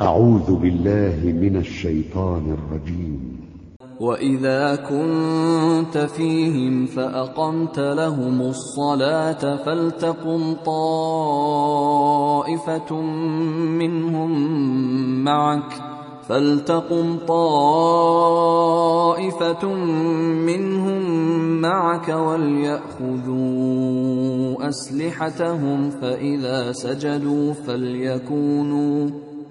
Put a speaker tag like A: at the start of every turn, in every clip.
A: أعوذ بالله من الشيطان الرجيم.
B: وإذا كنت فيهم فأقمت لهم الصلاة فلتقم طائفة منهم معك فلتقم طائفة منهم معك وليأخذوا أسلحتهم فإذا سجدوا فليكونوا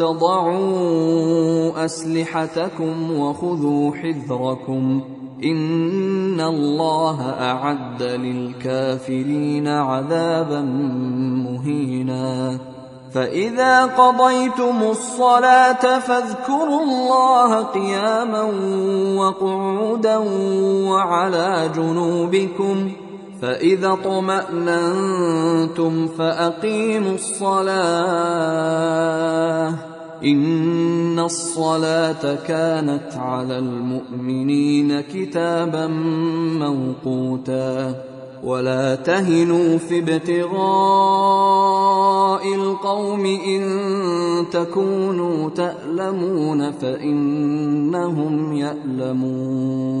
B: تضعوا أسلحتكم وخذوا حذركم إن الله أعد للكافرين عذابا مهيناً. فإذا قضيتم الصلاة فاذكروا الله قياما وقعودا وعلى جنوبكم. فإذا اطمأننتم فأقيموا الصلاة. إن الصلاة كانت على المؤمنين كتابا موقوتا. ولا تهنوا في ابتغاء القوم إن تكونوا تألمون فإنهم يألمون.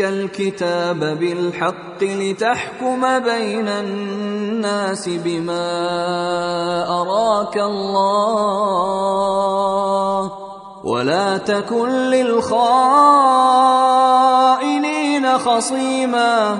B: اليك الكتاب بالحق لتحكم بين الناس بما أراك الله ولا تكن للخائنين خصيما